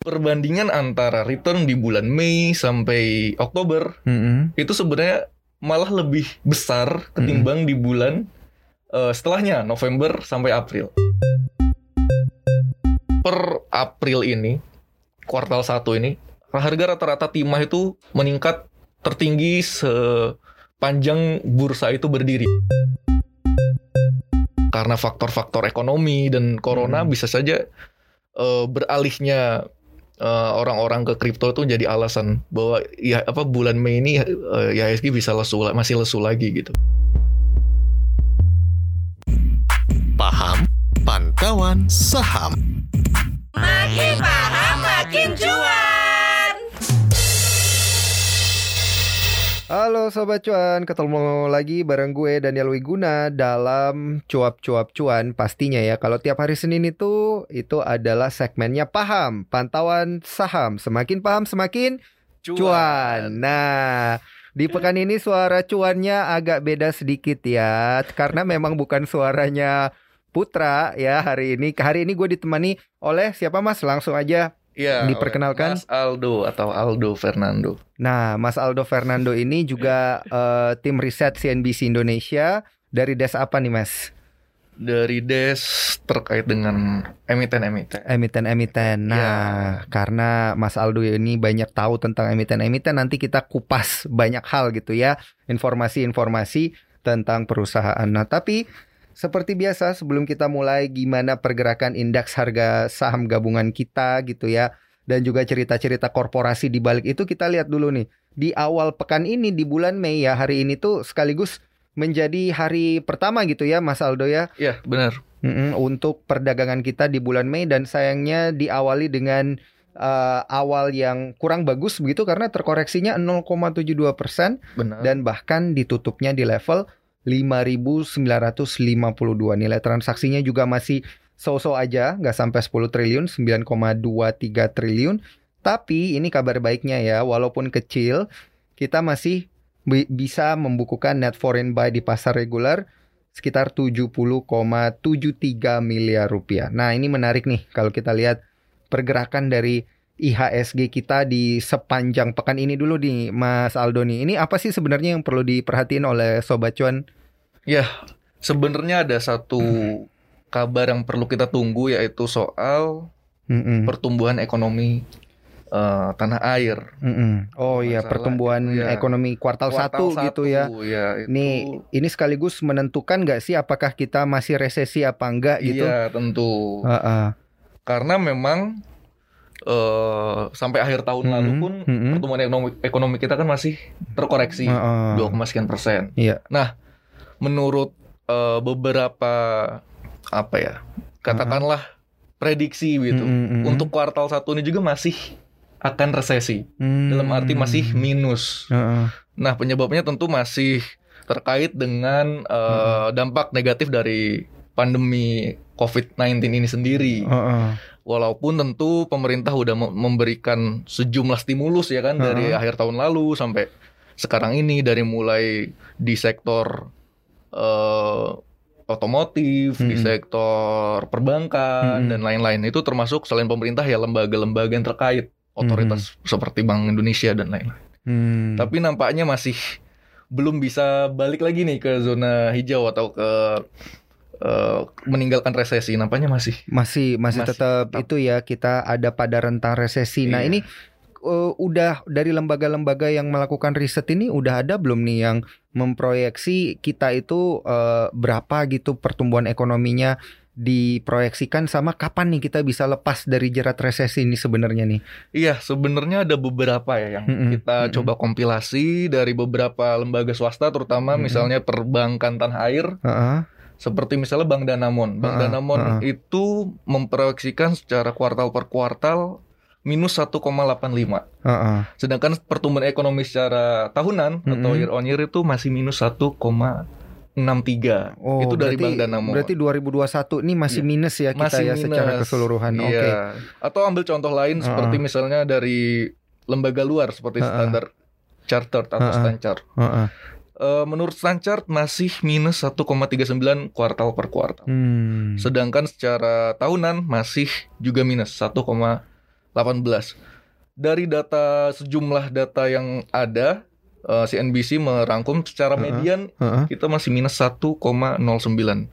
Perbandingan antara return di bulan Mei sampai Oktober Mm-mm. itu sebenarnya malah lebih besar ketimbang di bulan eh, setelahnya November sampai April. Per April ini, kuartal 1 ini, harga rata-rata timah itu meningkat tertinggi sepanjang bursa itu berdiri. Karena faktor-faktor ekonomi dan corona Hmm. bisa saja eh, beralihnya eh, orang-orang ke kripto itu jadi alasan bahwa ya apa bulan Mei ini eh, IHSG bisa lesu masih lesu lagi gitu. Paham Pantauan Saham. Makin paham makin cuan. Halo Sobat Cuan, ketemu lagi bareng gue Daniel Wiguna dalam Cuap-Cuap Cuan pastinya ya. Kalau tiap hari Senin itu, itu adalah segmennya Paham, Pantauan Saham. Semakin paham semakin cuan. Nah, di pekan ini suara cuannya agak beda sedikit ya. Karena memang bukan suaranya Putra ya hari ini. Hari ini gue ditemani oleh siapa mas? Langsung aja Iya. Diperkenalkan. Mas Aldo atau Aldo Fernando. Nah, Mas Aldo Fernando ini juga eh, tim riset CNBC Indonesia dari des apa nih, Mas? Dari Des terkait dengan emiten-emiten. Emiten-emiten. Nah, karena Mas Aldo ini banyak tahu tentang emiten-emiten, nanti kita kupas banyak hal gitu ya, informasi-informasi tentang perusahaan. Nah, tapi seperti biasa sebelum kita mulai gimana pergerakan indeks harga saham gabungan kita gitu ya dan juga cerita-cerita korporasi di balik itu kita lihat dulu nih. Di awal pekan ini di bulan Mei ya hari ini tuh sekaligus menjadi hari pertama gitu ya Mas Aldo ya Iya, benar. Mm-mm, untuk perdagangan kita di bulan Mei dan sayangnya diawali dengan eh, awal yang kurang bagus begitu karena terkoreksinya 0,72 persen dan bahkan ditutupnya di level 5.952 nilai transaksinya juga masih so-so aja nggak sampai 10 triliun 9,23 triliun tapi ini kabar baiknya ya walaupun kecil kita masih bi- bisa membukukan net foreign buy di pasar reguler sekitar 70,73 miliar rupiah. Nah ini menarik nih kalau kita lihat pergerakan dari IHSG kita di sepanjang pekan ini dulu nih Mas Aldo nih. Ini apa sih sebenarnya yang perlu diperhatiin oleh Sobat Cuan? Ya, sebenarnya ada satu kabar yang perlu kita tunggu yaitu soal Mm-mm, pertumbuhan ekonomi eh, tanah air. mm-mm. Oh iya pertumbuhan ya. ekonomi kuartal, Kuartal satu gitu ya. ya itu, Nih ini sekaligus menentukan nggak sih apakah kita masih resesi apa enggak gitu? Iya, tentu. Heeh. Karena memang eh sampai akhir tahun Mm-mm, lalu pun mm-mm. pertumbuhan ekonomi ekonomi kita kan masih terkoreksi Heeh. 2, sekian persen. Iya. Menurut eh, beberapa apa ya? Katakanlah prediksi gitu. Mm-mm. Untuk kuartal satu ini juga masih akan resesi. Hmm. Dalam arti masih minus. Heeh. Nah, penyebabnya tentu masih terkait dengan eh, dampak negatif dari pandemi COVID-19 ini sendiri. Heeh. Walaupun tentu pemerintah udah mem- memberikan sejumlah stimulus ya kan dari Heeh. akhir tahun lalu sampai sekarang ini dari mulai di sektor eh, otomotif, di Mm-mm. sektor perbankan Mm-mm. dan lain-lain itu termasuk selain pemerintah ya lembaga-lembaga yang terkait otoritas seperti Bank Indonesia dan lain-lain. Hmm. Tapi nampaknya masih belum bisa balik lagi nih ke zona hijau atau ke eh, meninggalkan resesi. Nampaknya masih masih masih, Masih tetap, tetap. itu ya kita ada pada rentang resesi. Nah, Iya. ini eh, udah dari lembaga-lembaga yang melakukan riset ini udah ada belum nih yang memproyeksi kita itu eh, berapa gitu pertumbuhan ekonominya diproyeksikan sama kapan nih kita bisa lepas dari jerat resesi ini sebenarnya nih. Iya, sebenarnya ada beberapa ya yang Mm-mm, kita mm-mm. coba kompilasi dari beberapa lembaga swasta, terutama Mm-mm. misalnya perbankan tanah air, Heeh. seperti misalnya Bank Danamon. Bank Ha-ha, Danamon ha-ha. itu memproyeksikan secara kuartal per kuartal minus 1,85. heeh. Sedangkan pertumbuhan ekonomi secara tahunan atau Mm-mm. year on year itu masih minus 1,63. Oh, itu dari berarti- Bank Danamon. Berarti 2021 ini masih Iya. minus ya kita masih ya minus. secara keseluruhan. Iya. Oke. Atau ambil contoh lain Ha-ha. seperti misalnya dari lembaga luar seperti Ha-ha. Standard Chartered atau Ha-ha. Stanchart. Heeh. Eh, menurut Stanchart masih minus 1,39 kuartal per kuartal. Hmm. Sedangkan secara tahunan masih juga minus 1,65 Dari data sejumlah data yang ada, eh, CNBC merangkum secara median Heeh. kita masih minus 1,09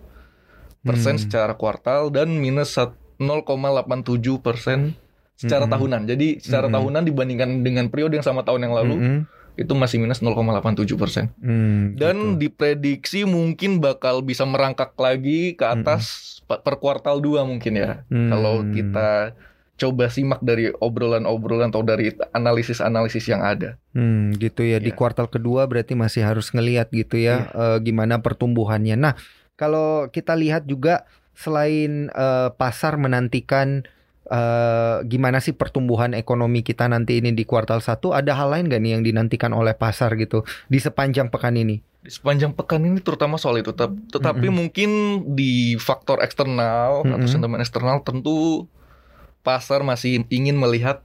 persen Hmm. secara kuartal dan minus sat- 0,87 persen secara Mm-mm. tahunan. Jadi secara Mm-mm. tahunan dibandingkan dengan periode yang sama tahun yang lalu Mm-mm. itu masih minus 0,87 persen. Hmm, Dan gitu. diprediksi mungkin bakal bisa merangkak lagi ke atas pa- per kuartal 2 mungkin ya. Hmm. Kalau kita coba simak dari obrolan-obrolan atau dari analisis-analisis yang ada. Hmm, gitu ya. Di Ya. kuartal kedua berarti masih harus ngelihat gitu ya eh, gimana pertumbuhannya. Nah, kalau kita lihat juga selain eh, pasar menantikan eh, gimana sih pertumbuhan ekonomi kita nanti ini di kuartal satu, ada hal lain gak nih yang dinantikan oleh pasar gitu di sepanjang pekan ini? Di sepanjang pekan ini terutama soal itu, Tetap- tetapi Mm-mm. mungkin di faktor eksternal atau Mm-mm. sentimen eksternal tentu pasar masih ingin melihat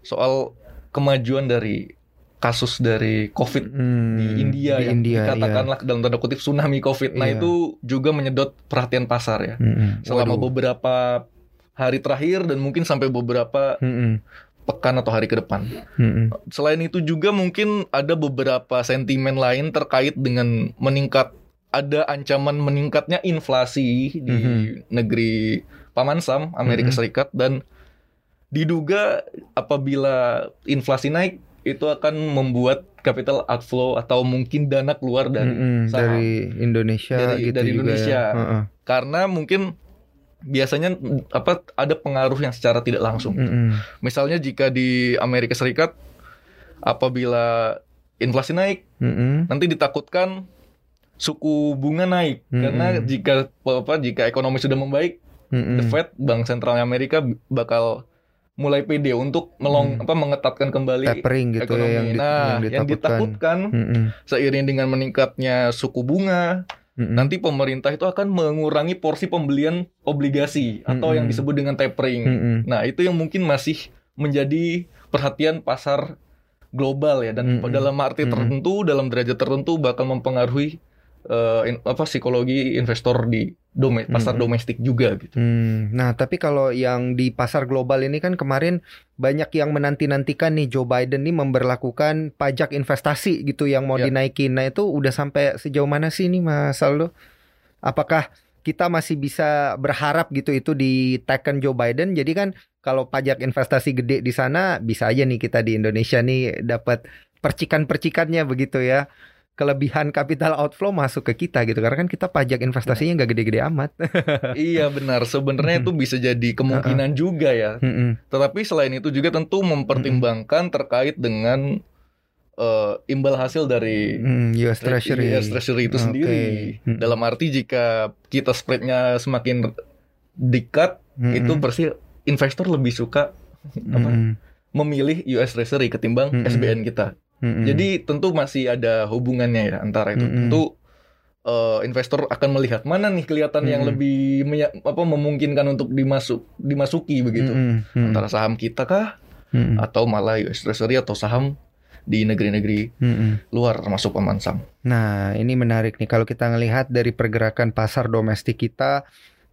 soal kemajuan dari kasus dari COVID Hmm, di India di yang India, dikatakanlah dalam tanda kutip tsunami COVID. Nah Iya. itu juga menyedot perhatian pasar ya. iya. Mm-mm. Selama Waduh. beberapa hari terakhir dan mungkin sampai beberapa Mm-mm. pekan atau hari ke depan. Mm-mm. Selain itu juga mungkin ada beberapa sentimen lain terkait dengan meningkat ada ancaman meningkatnya inflasi di Mhm. negeri Paman Sam Amerika Mhm. Serikat dan diduga apabila inflasi naik itu akan membuat capital outflow atau mungkin dana keluar dari Mm-mm. saham. dari Indonesia Dari- gitu dari juga Indonesia. ya. Heeh. karena mungkin biasanya apa ada pengaruh yang secara tidak langsung. Mm-mm. Misalnya jika di Amerika Serikat apabila inflasi naik Mm-mm. nanti ditakutkan suku bunga naik Mm-mm. karena jika apa jika ekonomi sudah membaik Mm-mm. the Fed Bank Sentral Amerika bakal mulai pede untuk melong Hmm. apa mengetatkan kembali tapering gitu ekonomi. ya yang, di- nah, yang ditakutkan. ditakutkan Mm-mm. seiring dengan meningkatnya suku bunga Mm-mm. nanti pemerintah itu akan mengurangi porsi pembelian obligasi atau yang Mm-mm. disebut dengan tapering. Mm-mm. Nah, itu yang mungkin masih menjadi perhatian pasar global ya dan Mm-mm. dalam arti Mm-mm. tertentu, dalam derajat tertentu bakal mempengaruhi eh, in- apa psikologi investor di dome- pasar Mm-mm. domestik juga gitu. Hmm, Nah, tapi kalau yang di pasar global ini kan kemarin banyak yang menanti-nantikan nih Joe Biden nih memberlakukan pajak investasi gitu yang mau Ya. dinaikin. Nah, itu udah sampai sejauh mana sih nih Mas Aldo? Apakah kita masih bisa berharap gitu itu ditekan Joe Biden? Jadi kan kalau pajak investasi gede di sana bisa aja nih kita di Indonesia nih dapat percikan-percikannya begitu ya. Kelebihan capital outflow masuk ke kita gitu karena kan kita pajak investasinya nggak gede-gede amat. iya benar, sebenarnya itu bisa jadi kemungkinan juga ya. Mm-mm. Tetapi selain itu juga tentu mempertimbangkan terkait dengan eh, imbal hasil dari Hmm, US Treasury. US Treasury itu sendiri. Mm. Dalam arti jika kita spreadnya semakin dekat, itu pasti investor lebih suka apa, memilih US Treasury ketimbang. SBN kita. Mm-mm. Jadi tentu masih ada hubungannya ya antara itu. Mm-mm. Tentu eh, investor akan melihat mana nih kelihatan yang Mm-mm. lebih apa memungkinkan untuk dimasuk dimasuki begitu. Mm-mm. Antara saham kita kah Mm-mm. atau malah US Treasury atau saham di negeri-negeri Mm-mm. luar termasuk Paman Sam. Nah, ini menarik nih kalau kita ngelihat dari pergerakan pasar domestik kita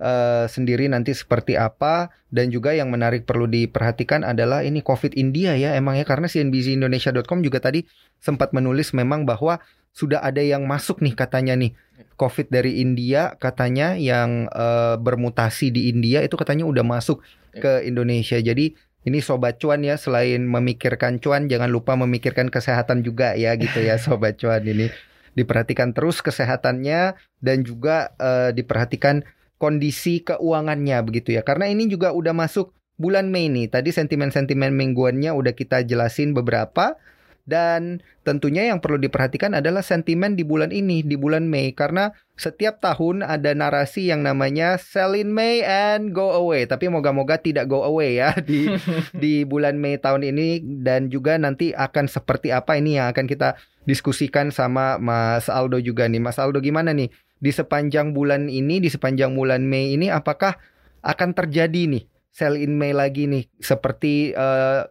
eh, sendiri nanti seperti apa. Dan juga yang menarik perlu diperhatikan adalah ini COVID India ya emang ya. Karena CNBCindonesia.com juga tadi sempat menulis memang bahwa sudah ada yang masuk nih katanya nih. COVID dari India katanya yang eh, bermutasi di India itu katanya udah masuk ke Indonesia. Jadi ini sobat cuan ya selain memikirkan cuan jangan lupa memikirkan kesehatan juga ya gitu ya sobat cuan ini. Diperhatikan terus kesehatannya dan juga eh, diperhatikan kondisi keuangannya begitu ya. Karena ini juga udah masuk bulan Mei nih. Tadi sentimen-sentimen mingguannya udah kita jelasin beberapa dan tentunya yang perlu diperhatikan adalah sentimen di bulan ini, di bulan Mei karena setiap tahun ada narasi yang namanya sell in May and go away. Tapi moga-moga tidak go away ya di di bulan Mei tahun ini dan juga nanti akan seperti apa ini yang akan kita diskusikan sama Mas Aldo juga nih. Mas Aldo gimana nih di sepanjang bulan ini, di sepanjang bulan Mei ini apakah akan terjadi nih sell in May lagi nih seperti eh,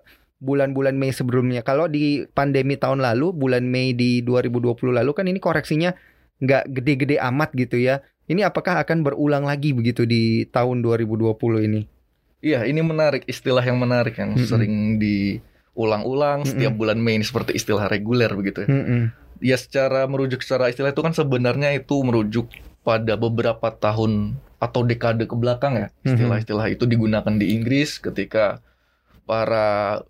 bulan-bulan Mei sebelumnya. Kalau di pandemi tahun lalu, bulan Mei di 2020 lalu kan ini koreksinya nggak gede-gede amat gitu ya. Ini apakah akan berulang lagi begitu di tahun 2020 ini? Iya, ini menarik istilah yang menarik yang Mm-mm. sering diulang-ulang setiap Mm-mm. bulan Mei ini seperti istilah reguler begitu ya. Mm-mm. Ya secara merujuk secara istilah itu kan sebenarnya itu merujuk pada beberapa tahun atau dekade ke belakang ya. Mhm. Istilah-istilah itu digunakan di Inggris ketika para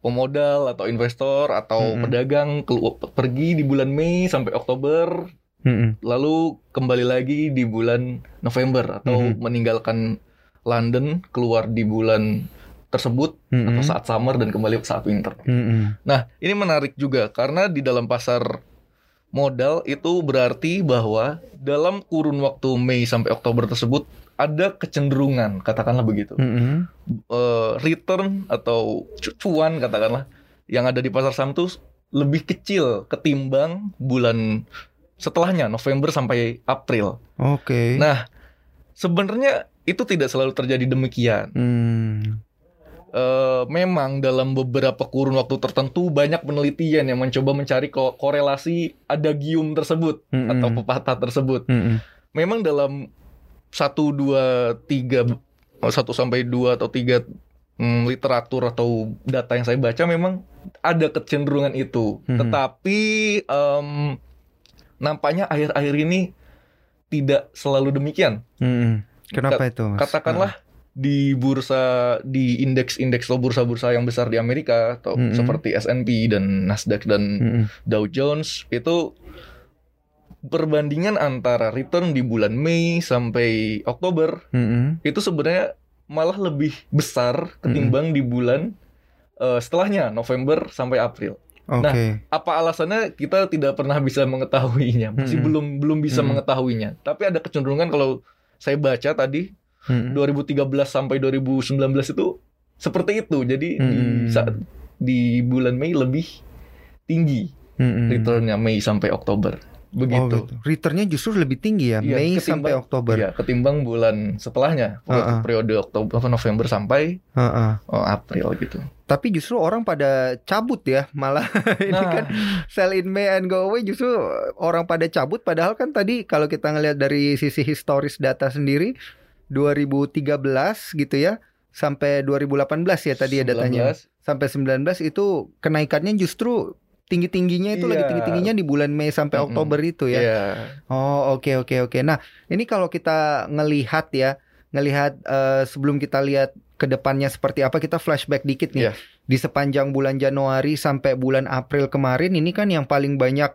pemodal atau investor atau Mhm. pedagang kelu- pergi di bulan Mei sampai Oktober Mm-mm. lalu kembali lagi di bulan November atau Mhm. meninggalkan London keluar di bulan tersebut Mm-mm. atau saat summer dan kembali saat winter. Mm-mm. Nah, ini menarik juga karena di dalam pasar modal itu berarti bahwa dalam kurun waktu Mei sampai Oktober tersebut ada kecenderungan, katakanlah begitu. Mm-mm. Eh, return atau cu- cuan katakanlah yang ada di pasar saham itu lebih kecil ketimbang bulan setelahnya November sampai April. Oke. Nah, sebenarnya itu tidak selalu terjadi demikian. Hmm. Eh, memang dalam beberapa kurun waktu tertentu banyak penelitian yang mencoba mencari ko- korelasi adagium tersebut Mm-mm. atau pepatah tersebut. Mm-mm. Memang dalam satu dua tiga oh, satu sampai dua atau tiga mm, literatur atau data yang saya baca memang ada kecenderungan itu. Mhm. Tetapi em, nampaknya akhir-akhir ini tidak selalu demikian. Mm-mm. Kenapa itu? Mas? Katakanlah di bursa di indeks-indeks atau bursa-bursa yang besar di Amerika atau Mm-mm. seperti S&P dan Nasdaq dan Mm-mm. Dow Jones itu perbandingan antara return di bulan Mei sampai Oktober Mm-mm. itu sebenarnya malah lebih besar ketimbang di bulan eh, setelahnya November sampai April. Oke. Nah, Apa alasannya kita tidak pernah bisa mengetahuinya, masih Mm-mm. belum belum bisa Mm-mm. mengetahuinya. Tapi ada kecenderungan kalau saya baca tadi Mm-mm. 2013 sampai 2019 itu seperti itu. Jadi di Mm-mm. saat di bulan Mei lebih tinggi Mm-mm. returnnya Mei sampai Oktober. Oh, Begitu. gitu. Returnnya justru lebih tinggi ya, Iya, Mei sampai Oktober. Iya, ketimbang bulan setelahnya, Uh-uh. periode Oktober apa November sampai Heeh. oh, April gitu. Tapi justru orang pada cabut ya, malah ini Nah. kan sell in May and go away justru orang pada cabut padahal kan tadi kalau kita ngelihat dari sisi historis data sendiri 2013 gitu ya sampai 2018 ya tadi ya datanya. 19, Sampai 19 itu kenaikannya justru tinggi-tingginya itu lagi Iya. tinggi-tingginya di bulan Mei sampai Mm-mm. Oktober itu ya. Iya. Oh oke oke oke. Nah ini kalau kita ngelihat ya, ngelihat eh, sebelum kita lihat ke depannya seperti apa, kita flashback dikit nih. Iya. Di sepanjang bulan Januari sampai bulan April kemarin ini kan yang paling banyak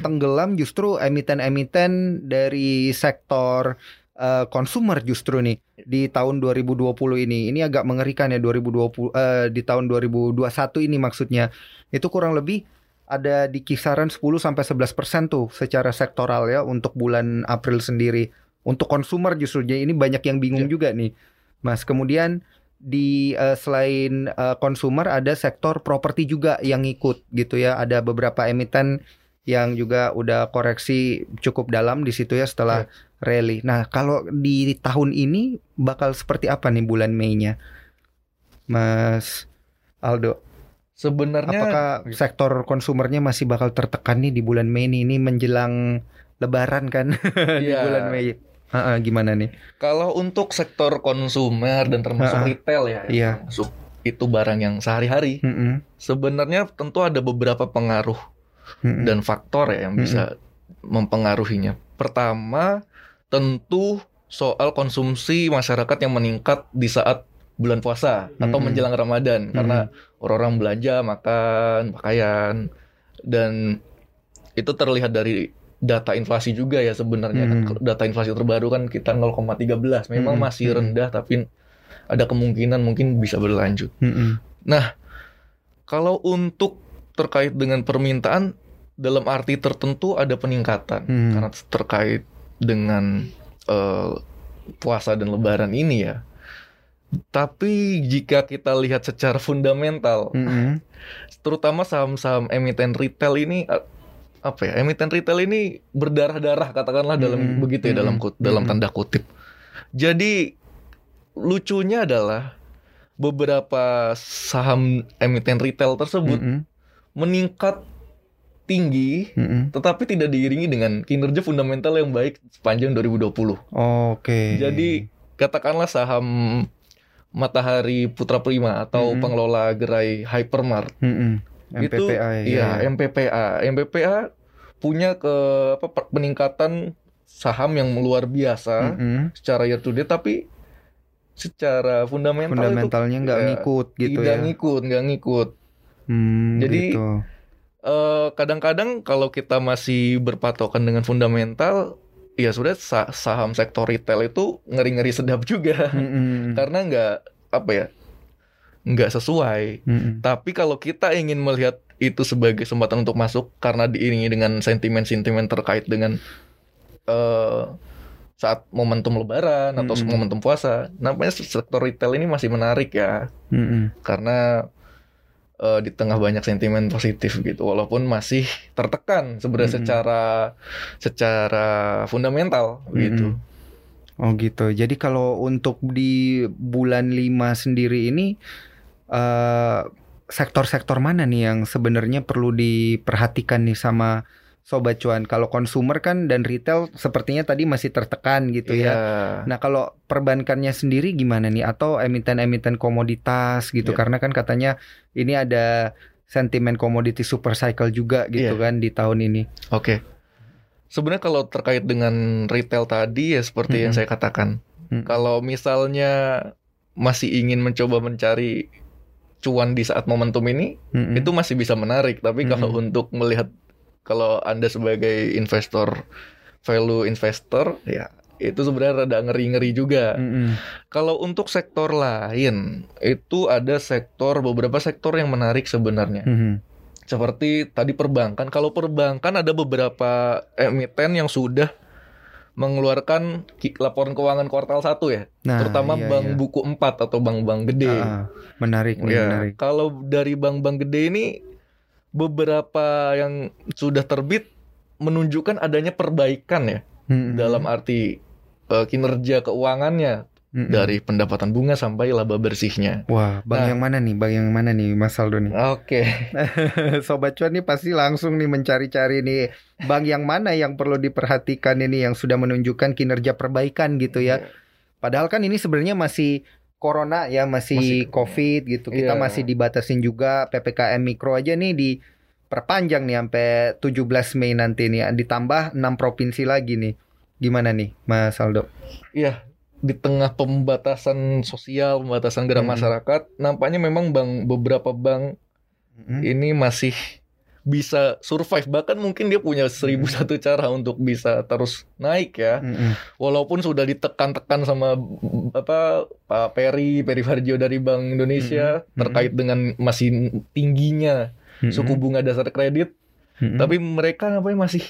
tenggelam justru emiten-emiten dari sektor eh, consumer justru nih di tahun 2020 ini. Ini agak mengerikan ya 2020 eh, di tahun 2021 ini maksudnya. Itu kurang lebih ada di kisaran 10 sampai 11% tuh secara sektoral ya untuk bulan April sendiri. Untuk consumer justru jadi ini banyak yang bingung Ya. juga nih. Mas, kemudian di eh, selain eh, consumer ada sektor properti juga yang ikut gitu ya. Ada beberapa emiten yang juga udah koreksi cukup dalam di situ ya setelah rally. Nah, kalau di tahun ini bakal seperti apa nih bulan Mei-nya? Mas Aldo, Sebenarnya apakah sektor konsumernya masih bakal tertekan nih di bulan Mei nih? Ini menjelang lebaran kan di Iya. bulan Mei. Ah, ah, gimana nih? kalau untuk sektor konsumer dan termasuk Ha-ha. retail ya, yang Iya. termasuk itu barang yang sehari-hari, Mm-mm, sebenarnya tentu ada beberapa pengaruh mm-mm, dan faktor ya yang bisa mempengaruhinya. Pertama, tentu soal konsumsi masyarakat yang meningkat di saat bulan puasa atau Mm-mm. menjelang Ramadan karena orang-orang belanja, makan, pakaian dan itu terlihat dari data inflasi juga ya sebenarnya kan. Mm. data inflasi terbaru kan kita 0,13 memang Mm-mm. masih rendah tapi ada kemungkinan mungkin bisa berlanjut mm-mm, kalau untuk terkait dengan permintaan dalam arti tertentu ada peningkatan Hmm. karena terkait dengan eh, puasa dan lebaran ini ya. Tapi jika kita lihat secara fundamental, mm-mm, terutama saham-saham emiten retail ini eh, apa ya? Emiten retail ini berdarah-darah katakanlah dalam Hmm. begitu ya dalam Hmm. dalam Hmm. tanda kutip. Jadi lucunya adalah beberapa saham emiten retail tersebut mm-mm, meningkat tinggi mm-mm. tetapi tidak diiringi dengan kinerja fundamental yang baik sepanjang 2020. Oke. Jadi katakanlah saham Matahari Putra Prima atau Mm-mm. pengelola gerai Hypermart itu MPPA, iya ya. MPPA MPPA punya ke apa peningkatan saham yang luar biasa Mm-mm. secara year to date tapi secara fundamental Fundamentalnya nggak ya, ngikut itu gitu tidak ya. ngikut nggak ngikut Hmm, Jadi, gitu. Eh, kadang-kadang kalau kita masih berpatokan dengan fundamental ya sudah sa- saham sektor retail itu ngeri-ngeri sedap juga Mm-mm. karena nggak apa ya nggak sesuai Mm-mm. Tapi kalau kita ingin melihat itu sebagai kesempatan untuk masuk karena diiringi dengan sentimen-sentimen terkait dengan eh saat momentum lebaran atau Mm-mm. momentum puasa, nampaknya sektor retail ini masih menarik ya Mm-mm. karena eh, di tengah banyak sentimen positif gitu walaupun masih tertekan sebenarnya Mm-mm. secara secara fundamental gitu. Oh gitu. Jadi kalau untuk di bulan 5 sendiri ini eh, sektor-sektor mana nih yang sebenarnya perlu diperhatikan nih sama Sobat Cuan? Kalau konsumer kan dan retail sepertinya tadi masih tertekan gitu ya. Iya. Nah kalau perbankannya sendiri gimana nih? Atau emiten-emiten komoditas gitu? Iya. Karena kan katanya ini ada sentimen komoditi super cycle juga gitu Iya. kan di tahun ini. Oke. Sebenarnya kalau terkait dengan retail tadi ya seperti yang Mm-mm. saya katakan. Mm. Kalau misalnya masih ingin mencoba mencari cuan di saat momentum ini, Mm-mm. itu masih bisa menarik. Tapi kalau untuk melihat kalau Anda sebagai investor value investor ya itu sebenarnya rada ngeri-ngeri juga. Mm-mm. Kalau untuk sektor lain, itu ada sektor beberapa sektor yang menarik sebenarnya Mhm. seperti tadi perbankan. Kalau perbankan ada beberapa emiten yang sudah mengeluarkan laporan keuangan kuartal 1 ya, Nah, terutama iya, bank iya. buku 4 atau bank-bank gede. Ah, menarik nih, Ya, menarik. kalau dari bank-bank gede ini beberapa yang sudah terbit menunjukkan adanya perbaikan ya Mm-mm. dalam arti eh, kinerja keuangannya Mm-mm. dari pendapatan bunga sampai laba bersihnya. Wah, bank Nah. yang mana nih? Bank yang mana nih, Mas Aldo nih? Oke. Sobat cuan nih pasti langsung nih mencari-cari nih bank yang mana yang perlu diperhatikan ini yang sudah menunjukkan kinerja perbaikan gitu ya. Padahal kan ini sebenarnya masih corona ya, masih, Masih- covid gitu. Kita Iya. masih dibatasin juga PPKM mikro aja nih diperpanjang nih sampai 17 Mei nanti nih. Ditambah 6 provinsi lagi nih. Gimana nih, Mas Aldo? Iya, di tengah pembatasan sosial, pembatasan gerak Mm-mm. masyarakat, nampaknya memang bank beberapa bank Mm-mm. ini masih bisa survive bahkan mungkin dia punya seribu satu cara untuk bisa terus naik ya Mm-mm. walaupun sudah ditekan-tekan sama apa Pak Peri Peri Farjo dari Bank Indonesia Mm-mm. terkait dengan masih tingginya Mm-mm. suku bunga dasar kredit Mm-mm. tapi mereka nampaknya masih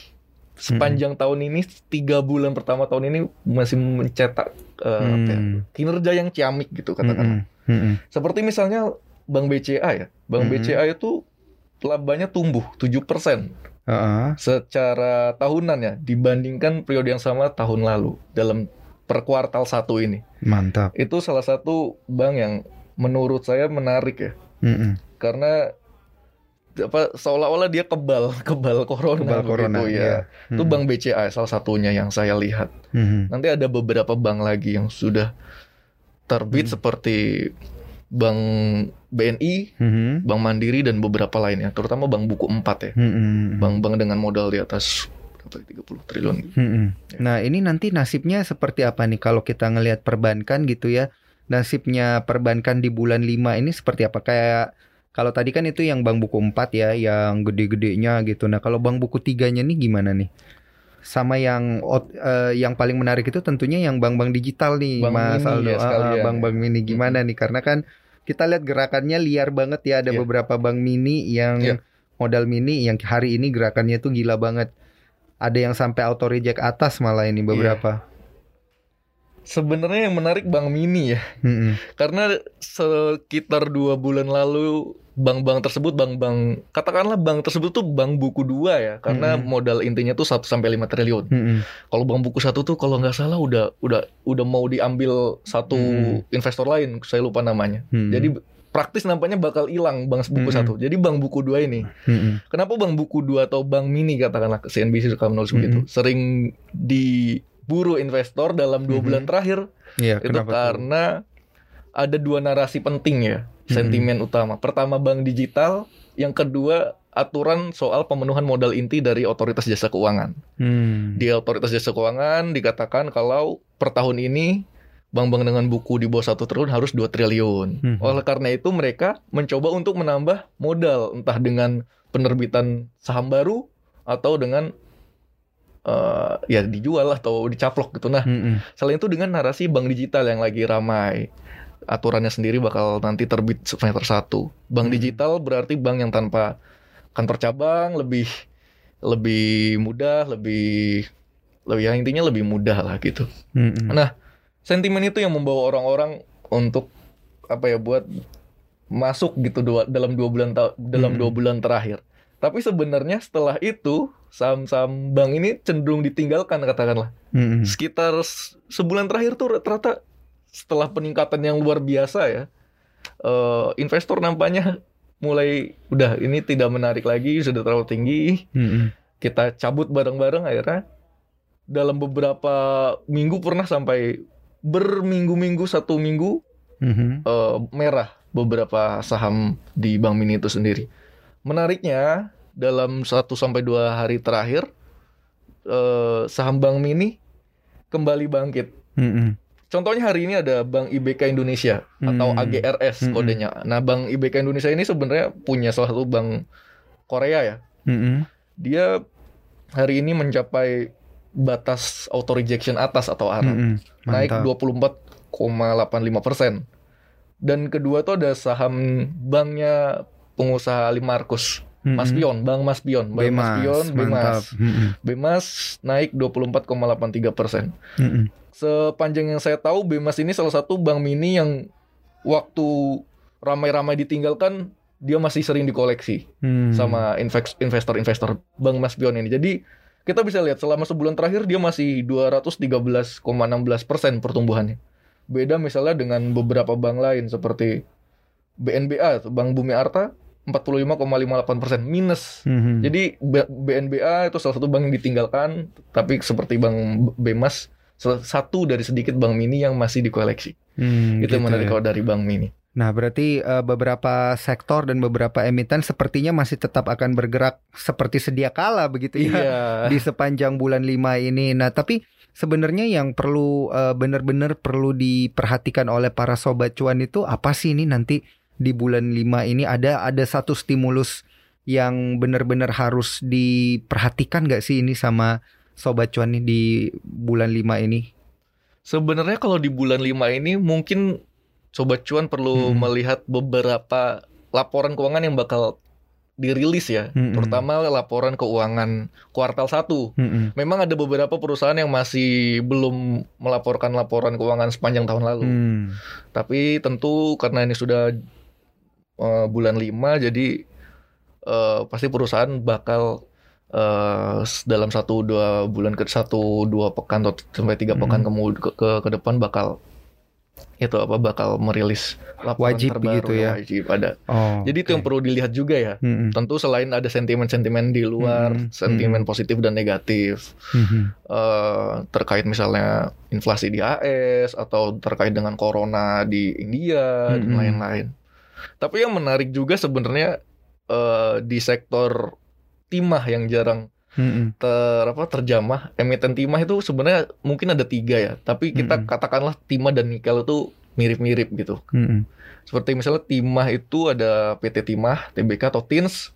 sepanjang tahun ini tiga bulan pertama tahun ini masih mencetak eh, apa ya, kinerja yang ciamik gitu katakan Mm-mm. Mm-mm. seperti misalnya Bank BCA ya Bank Mhm. BCA itu labanya tumbuh 7% Heeh. secara tahunan ya dibandingkan periode yang sama tahun lalu dalam per kuartal satu ini Mantap. itu salah satu bank yang menurut saya menarik ya Mm-mm. karena apa seolah-olah dia kebal kebal corona Kebal corona, begitu iya. ya itu bank BCA salah satunya yang saya lihat Mhm. nanti ada beberapa bank lagi yang sudah terbit Hmm. seperti bank BNI Mhm. Bank Mandiri dan beberapa lainnya, terutama Bank Buku 4 ya. Mhm. Bank-bank dengan modal di atas berapa 30 triliun. Mhm. Ya. Nah, ini nanti nasibnya seperti apa nih kalau kita ngelihat perbankan gitu ya? Nasibnya perbankan di bulan 5 ini seperti apa? Kayak kalau tadi kan itu yang bank buku 4 ya, yang gede-gedenya gitu. Nah, kalau bank buku 3-nya nih gimana nih? Sama yang eh, yang paling menarik itu tentunya yang bank-bank digital nih, Bank Mas Aldo. ya sekalian ah, bank-bank mini gimana nih? Karena kan kita lihat gerakannya liar banget ya. Ada Iya. beberapa bank mini yang Iya. modal mini yang hari ini gerakannya tuh gila banget. Ada yang sampai auto reject atas malah ini beberapa. Sebenarnya yang menarik Bank Mini ya, Mm-mm. karena sekitar dua bulan lalu bank-bank tersebut, bank-bank katakanlah bank tersebut tuh bank buku dua ya, karena Mm-mm. modal intinya tuh 1 sampai 5 triliun. Mm-mm. Kalau bank buku satu tuh kalau nggak salah udah udah udah mau diambil satu Mm. investor lain, saya lupa namanya. Mm. Jadi praktis nampaknya bakal hilang bank buku Mm-mm. satu. Jadi bank buku dua ini Mm-mm. Kenapa Bank Buku 2 atau Bank Mini katakanlah CNBC suka menulis begitu Mm-hmm. sering diburu investor dalam dua Mhm. bulan terakhir Iya, itu kenapa tuh? karena ada dua narasi penting ya, sentimen utama. Pertama bank digital, yang kedua aturan soal pemenuhan modal inti dari otoritas jasa keuangan. Hmm. Di otoritas jasa keuangan dikatakan kalau per tahun ini bank-bank dengan buku di bawah satu triliun harus 2 triliun. Mhm. Oleh karena itu mereka mencoba untuk menambah modal entah dengan penerbitan saham baru atau dengan eh, ya dijual atau dicaplok gitu. Nah, Mm-mm. selain itu dengan narasi bank digital yang lagi ramai. Aturannya sendiri bakal nanti terbit semester 1. Bank Hmm. digital berarti bank yang tanpa kantor cabang lebih lebih mudah, lebih lebih ya intinya lebih mudah lah gitu. Mm-mm. Nah, sentimen itu yang membawa orang-orang untuk apa ya buat masuk gitu dua, dalam dua bulan ta- dalam Hmm. dua bulan terakhir. Tapi sebenarnya setelah itu saham-saham bank ini cenderung ditinggalkan katakanlah. Mm-mm. Sekitar se- sebulan terakhir tuh rata-rata setelah peningkatan yang luar biasa ya, eh, investor nampaknya mulai udah ini tidak menarik lagi sudah terlalu tinggi Mm-mm. kita cabut bareng-bareng akhirnya dalam beberapa minggu pernah sampai berminggu-minggu satu minggu Mhm. eh, merah beberapa saham di Bank Mini itu sendiri. Menariknya dalam 1 sampai 2 hari terakhir eh, saham Bank Mini kembali bangkit. Mm-mm. Contohnya hari ini ada Bank IBK Indonesia atau Hmm. AGRS Hmm. kodenya. Nah, Bank IBK Indonesia ini sebenarnya punya salah satu bank Korea ya. Mm-mm. dia hari ini mencapai batas auto rejection atas atau ARA Mm-mm. naik Mantap. 24,85 persen dan kedua tuh ada saham banknya pengusaha Ali Markus Mm-mm. Mas Pion Bank Mas Pion Bank Mas Bemas, Pion mantap. Bemas Mm-mm. Bemas naik 24,83 persen Mm-mm. Sepanjang yang saya tahu Bemas ini salah satu bank mini yang waktu ramai-ramai ditinggalkan dia masih sering dikoleksi Hmm. sama invest- investor-investor Bank Mas Pion ini. Jadi kita bisa lihat selama sebulan terakhir dia masih 213,16 persen pertumbuhannya. Beda misalnya dengan beberapa bank lain seperti BNBA, atau Bank Bumi Arta 45,58 persen minus. Mhm. Jadi B- BNBA itu salah satu bank yang ditinggalkan, tapi seperti Bank Bemas satu dari sedikit bank mini yang masih dikoleksi. Hmm, itu gitu menarik ya. kalau dari bank mini. Nah, berarti eh, beberapa sektor dan beberapa emiten sepertinya masih tetap akan bergerak seperti sedia kala begitu ya Iya. di sepanjang bulan 5 ini. Nah, tapi sebenarnya yang perlu eh, benar-benar perlu diperhatikan oleh para sobat cuan itu apa sih ini nanti di bulan 5 ini ada ada satu stimulus yang benar-benar harus diperhatikan nggak sih ini sama sobat cuan nih di bulan 5 ini? Sebenarnya kalau di bulan 5 ini mungkin Sobat Cuan perlu Hmm. melihat beberapa laporan keuangan yang bakal dirilis ya. Hmm. Terutama laporan keuangan kuartal 1. Mm-mm. Memang ada beberapa perusahaan yang masih belum melaporkan laporan keuangan sepanjang tahun lalu. Hmm. Tapi tentu karena ini sudah eh, bulan 5 jadi eh, pasti perusahaan bakal eh, dalam satu dua bulan ke satu dua pekan atau sampai tiga Hmm. pekan kemudian ke, ke ke depan bakal itu apa bakal merilis laporan Wajib terbaru begitu ya? wajib ada. Oh. Jadi itu yang perlu dilihat juga ya. Mm-mm. Tentu selain ada sentimen-sentimen di luar, Hmm, sentimen hmm. positif dan negatif Mhm. eh, terkait misalnya inflasi di AS atau terkait dengan corona di India dan Mm-mm. lain-lain. Tapi yang menarik juga sebenarnya eh, di sektor timah yang jarang Mm-mm. ter apa terjamah emiten timah itu sebenarnya mungkin ada tiga ya. Tapi kita Mm-mm. katakanlah timah dan nikel itu mirip-mirip gitu. Mm-mm. Seperti misalnya timah itu ada PT Timah, TBK atau TINS,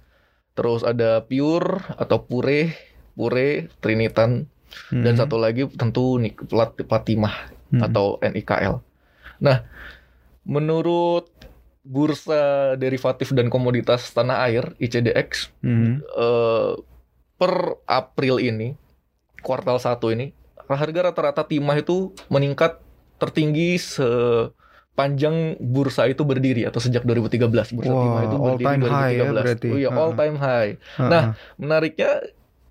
terus ada Pure atau Pure, Pure, Trinitan, dan Mhm. satu lagi tentu Nik- Plat, Platimah Mhm. atau NIKL. Nah, menurut Bursa Derivatif dan Komoditas Tanah Air (ICDX) Mhm. eh, per April ini, kuartal 1 ini, harga rata-rata timah itu meningkat tertinggi sepanjang bursa itu berdiri atau sejak 2013 bursa Wah, timah itu all berdiri time high ya 2013. berarti. Oh iya, all Ha-ha. time high. Ha-ha. Nah, menariknya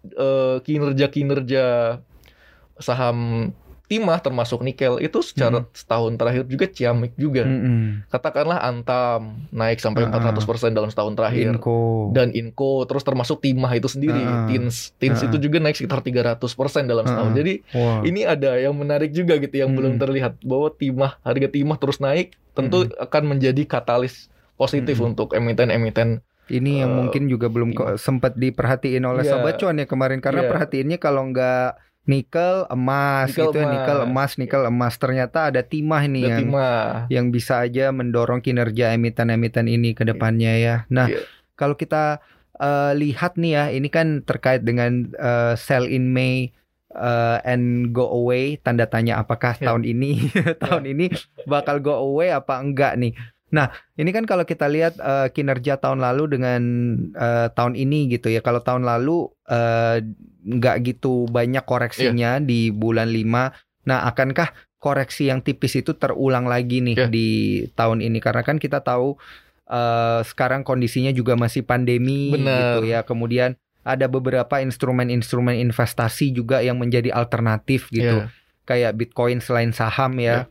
eh, kinerja-kinerja saham timah termasuk nikel itu secara setahun terakhir juga ciamik juga. Mm-mm. Katakanlah Antam naik sampai Ah, ah. 400% dalam setahun terakhir. Inco. Dan Inco terus termasuk timah itu sendiri, Ah, ah. Tins, Tins Ah, ah. itu juga naik sekitar 300% dalam setahun. Ah, ah. Jadi Wah. ini ada yang menarik juga gitu yang Hmm. belum terlihat bahwa timah harga timah terus naik tentu akan menjadi katalis positif Hmm. untuk emiten-emiten Ini yang Eh, mungkin juga belum sempat diperhatiin oleh Iya. Sobat Cuan ya kemarin karena Iya. perhatiinnya kalau nggak nikel emas Nikel gitu ya emas. nikel emas nikel emas ternyata ada timah nih yang timah. yang bisa aja mendorong kinerja emiten-emiten ini ke depannya ya. Nah, Iya. kalau kita eh, lihat nih ya, ini kan terkait dengan eh, sell in May eh, and go away tanda tanya apakah Ya. tahun ini tahun ini bakal go away apa enggak nih. Nah, ini kan kalau kita lihat eh, kinerja tahun lalu dengan eh, tahun ini gitu ya. Kalau tahun lalu eh, nggak gitu banyak koreksinya di bulan 5. Nah, akankah koreksi yang tipis itu terulang lagi nih Ya. di tahun ini? Karena kan kita tahu eh, sekarang kondisinya juga masih pandemi Benar. gitu ya. Kemudian ada beberapa instrumen-instrumen investasi juga yang menjadi alternatif gitu. Iya. Kayak Bitcoin selain saham ya.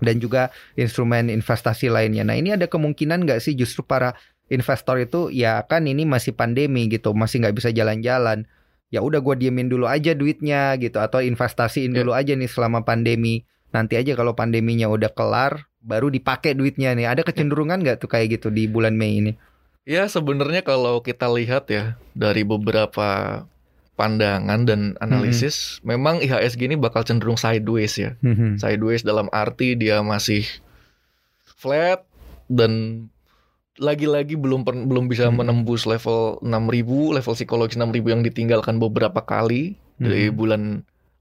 Dan juga instrumen investasi lainnya. Nah ini ada kemungkinan nggak sih justru para investor itu ya kan ini masih pandemi gitu, masih nggak bisa jalan-jalan. Ya udah gue diemin dulu aja duitnya gitu atau investasiin Ya. dulu aja nih selama pandemi. Nanti aja kalau pandeminya udah kelar baru dipakai duitnya nih. Ada kecenderungan nggak tuh kayak gitu di bulan Mei ini? Ya sebenarnya kalau kita lihat ya dari beberapa pandangan dan analisis, memang IHSG ini bakal cenderung sideways ya. Sideways dalam arti dia masih flat dan lagi-lagi belum per- belum bisa Hmm. menembus level 6000, level psikologis 6000 yang ditinggalkan beberapa kali dari Hmm. bulan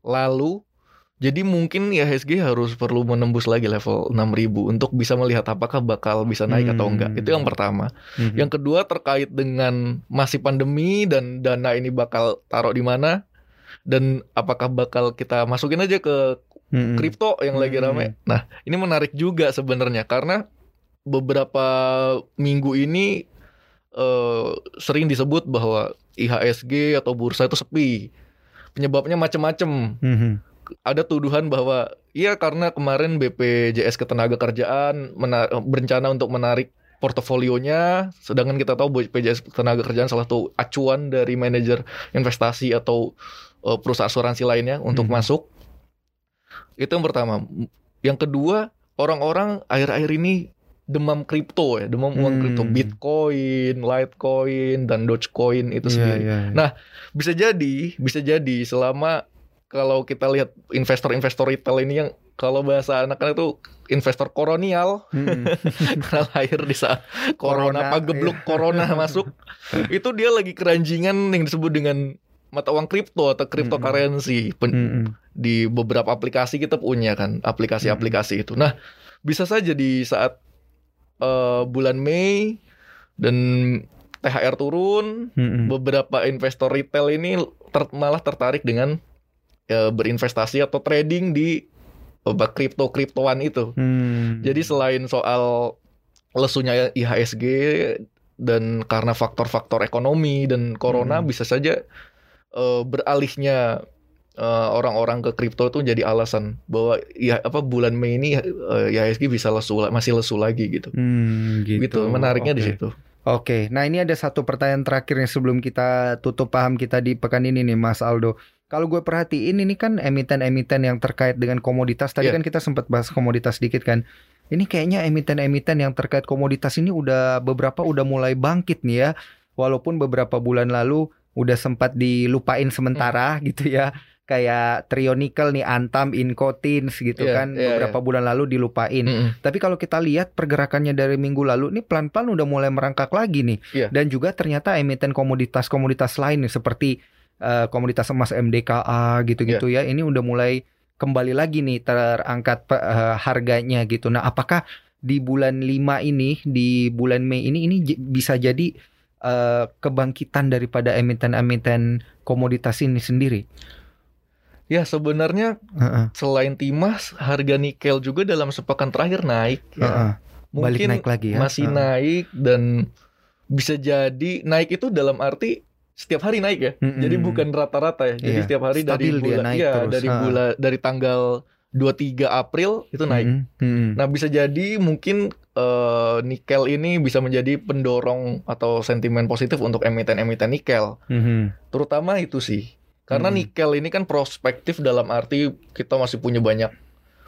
lalu. Jadi mungkin IHSG harus perlu menembus lagi level 6000 untuk bisa melihat apakah bakal bisa naik atau Hmm. enggak. Itu yang pertama. Mhm. Yang kedua terkait dengan masih pandemi dan dana ini bakal taruh di mana dan apakah bakal kita masukin aja ke Mhm. kripto yang lagi Hmm. rame. Nah, ini menarik juga sebenarnya karena beberapa minggu ini eh, sering disebut bahwa IHSG atau bursa itu sepi. Penyebabnya macam-macam. Mhm. Ada tuduhan bahwa iya karena kemarin BPJS Ketenagakerjaan berencana untuk menarik portofolionya, sedangkan kita tahu BPJS Ketenagakerjaan salah satu acuan dari manajer investasi atau eh, perusahaan asuransi lainnya untuk Hmm. masuk. Itu yang pertama. Yang kedua, orang-orang akhir-akhir ini demam kripto ya, demam uang Hmm. kripto, Bitcoin, Litecoin, dan Dogecoin itu Iya, sendiri. iya. Nah, bisa jadi, bisa jadi selama kalau kita lihat investor-investor retail ini yang kalau bahasa anak-anak itu investor koronial Mhm. karena lahir di saat corona, Corona, pagebluk iya. corona masuk itu dia lagi keranjingan yang disebut dengan mata uang kripto atau cryptocurrency Pen- Mhm. di beberapa aplikasi kita punya kan aplikasi-aplikasi itu. Nah, bisa saja di saat eh, bulan Mei dan THR turun, Mhm. beberapa investor retail ini ter- malah tertarik dengan eh, berinvestasi atau trading di eh, kripto-kriptoan itu. Hmm. Jadi selain soal lesunya IHSG dan karena faktor-faktor ekonomi dan corona Hmm. bisa saja eh, beralihnya eh, orang-orang ke kripto itu jadi alasan bahwa ya apa bulan Mei ini eh, IHSG bisa lesu masih lesu lagi gitu. Hmm, gitu. Gitu, menariknya di Oke. situ. Oke, nah ini ada satu pertanyaan terakhir yang sebelum kita tutup paham kita di pekan ini nih Mas Aldo. Kalau gue perhatiin ini kan emiten-emiten yang terkait dengan komoditas. Tadi Iya. kan kita sempat bahas komoditas sedikit kan. Ini kayaknya emiten-emiten yang terkait komoditas ini udah beberapa udah mulai bangkit nih ya. Walaupun beberapa bulan lalu udah sempat dilupain sementara Hmm. gitu ya. Kayak Trio Nickel nih, Antam, Incotins gitu Iya, kan. iya, beberapa bulan lalu dilupain. Mm-mm. Tapi kalau kita lihat pergerakannya dari minggu lalu ini pelan-pelan udah mulai merangkak lagi nih. Iya. Dan juga ternyata emiten komoditas-komoditas lain nih seperti eh, komoditas emas MDKA gitu-gitu Iya. ya. Ini udah mulai kembali lagi nih terangkat eh, harganya gitu. Nah, apakah di bulan 5 ini di bulan Mei ini ini bisa jadi eh, kebangkitan daripada emiten-emiten komoditas ini sendiri? Ya sebenarnya Heeh, selain timah harga nikel juga dalam sepekan terakhir naik ya. heeh. Balik Mungkin naik lagi ya. masih Heeh. naik dan bisa jadi naik itu dalam arti setiap hari naik ya. Mm-mm. Jadi bukan rata-rata ya. Jadi Iya. setiap hari dari Stabil dia bulan naik iya, terus. dari Ha. bulan dari tanggal 23 April itu naik. Nah, bisa jadi mungkin eh, nikel ini bisa menjadi pendorong atau sentimen positif untuk emiten-emiten nikel. Mhm. Terutama itu sih. Karena Hmm. nikel ini kan prospektif dalam arti kita masih punya banyak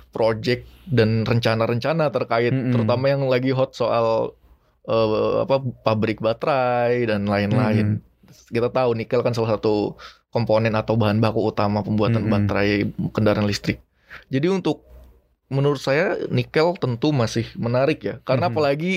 project dan rencana-rencana terkait Mm-mm. terutama yang lagi hot soal eh, apa pabrik baterai dan lain-lain. Kita tahu nikel kan salah satu komponen atau bahan baku utama pembuatan Mm-mm. baterai kendaraan listrik. Jadi untuk menurut saya nikel tentu masih menarik ya. Karena Mhm. apalagi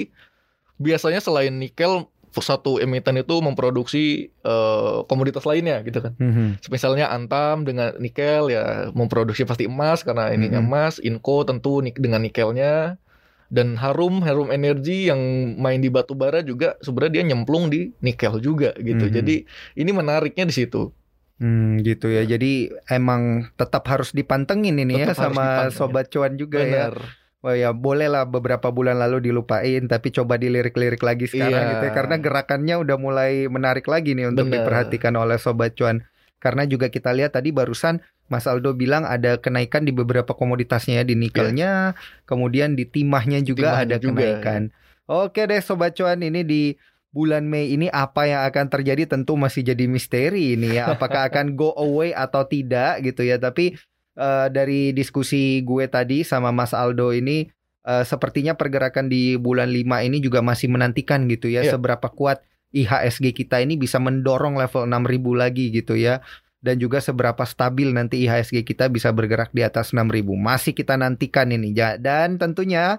biasanya selain nikel satu emiten itu memproduksi eh, komoditas lainnya gitu kan. Mhm. Misalnya Antam dengan nikel ya memproduksi pasti emas karena ininya Mhm. emas, Inco tentu nik- dengan nikelnya dan Harum Harum Energy yang main di batu bara juga sebenarnya dia nyemplung di nikel juga gitu. Mhm. Jadi ini menariknya di situ. Hmm, gitu ya. Jadi emang tetap harus dipantengin ini ya Tetap harus sama dipantengin. sobat cuan juga ya. Benar. Wah ya boleh lah beberapa bulan lalu dilupain tapi coba dilirik-lirik lagi sekarang Iya. gitu ya karena gerakannya udah mulai menarik lagi nih untuk Bener. diperhatikan oleh sobat cuan. Karena juga kita lihat tadi barusan Mas Aldo bilang ada kenaikan di beberapa komoditasnya ya di nikelnya, kemudian di timahnya juga Timahnya ada juga, kenaikan. Oke deh sobat cuan ini di bulan Mei ini apa yang akan terjadi tentu masih jadi misteri ini ya. Apakah akan go away atau tidak gitu ya. Tapi eh, dari diskusi gue tadi sama Mas Aldo ini eh, sepertinya pergerakan di bulan 5 ini juga masih menantikan gitu ya Iya. seberapa kuat IHSG kita ini bisa mendorong level 6000 lagi gitu ya. Dan juga seberapa stabil nanti IHSG kita bisa bergerak di atas 6000. Masih kita nantikan ini. Dan tentunya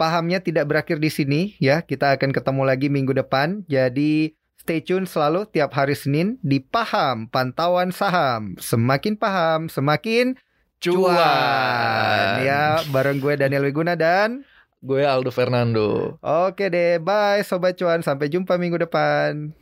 pahamnya tidak berakhir di sini ya. Kita akan ketemu lagi minggu depan. Jadi stay tune selalu tiap hari Senin di Paham Pantauan Saham. Semakin paham, semakin cuan. Ya, bareng gue Daniel Wiguna dan Gue Aldo Fernando. Oke deh, bye sobat cuan. Sampai jumpa minggu depan.